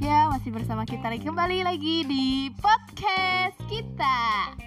Ya, masih bersama kita lagi kembali lagi di podcast kita.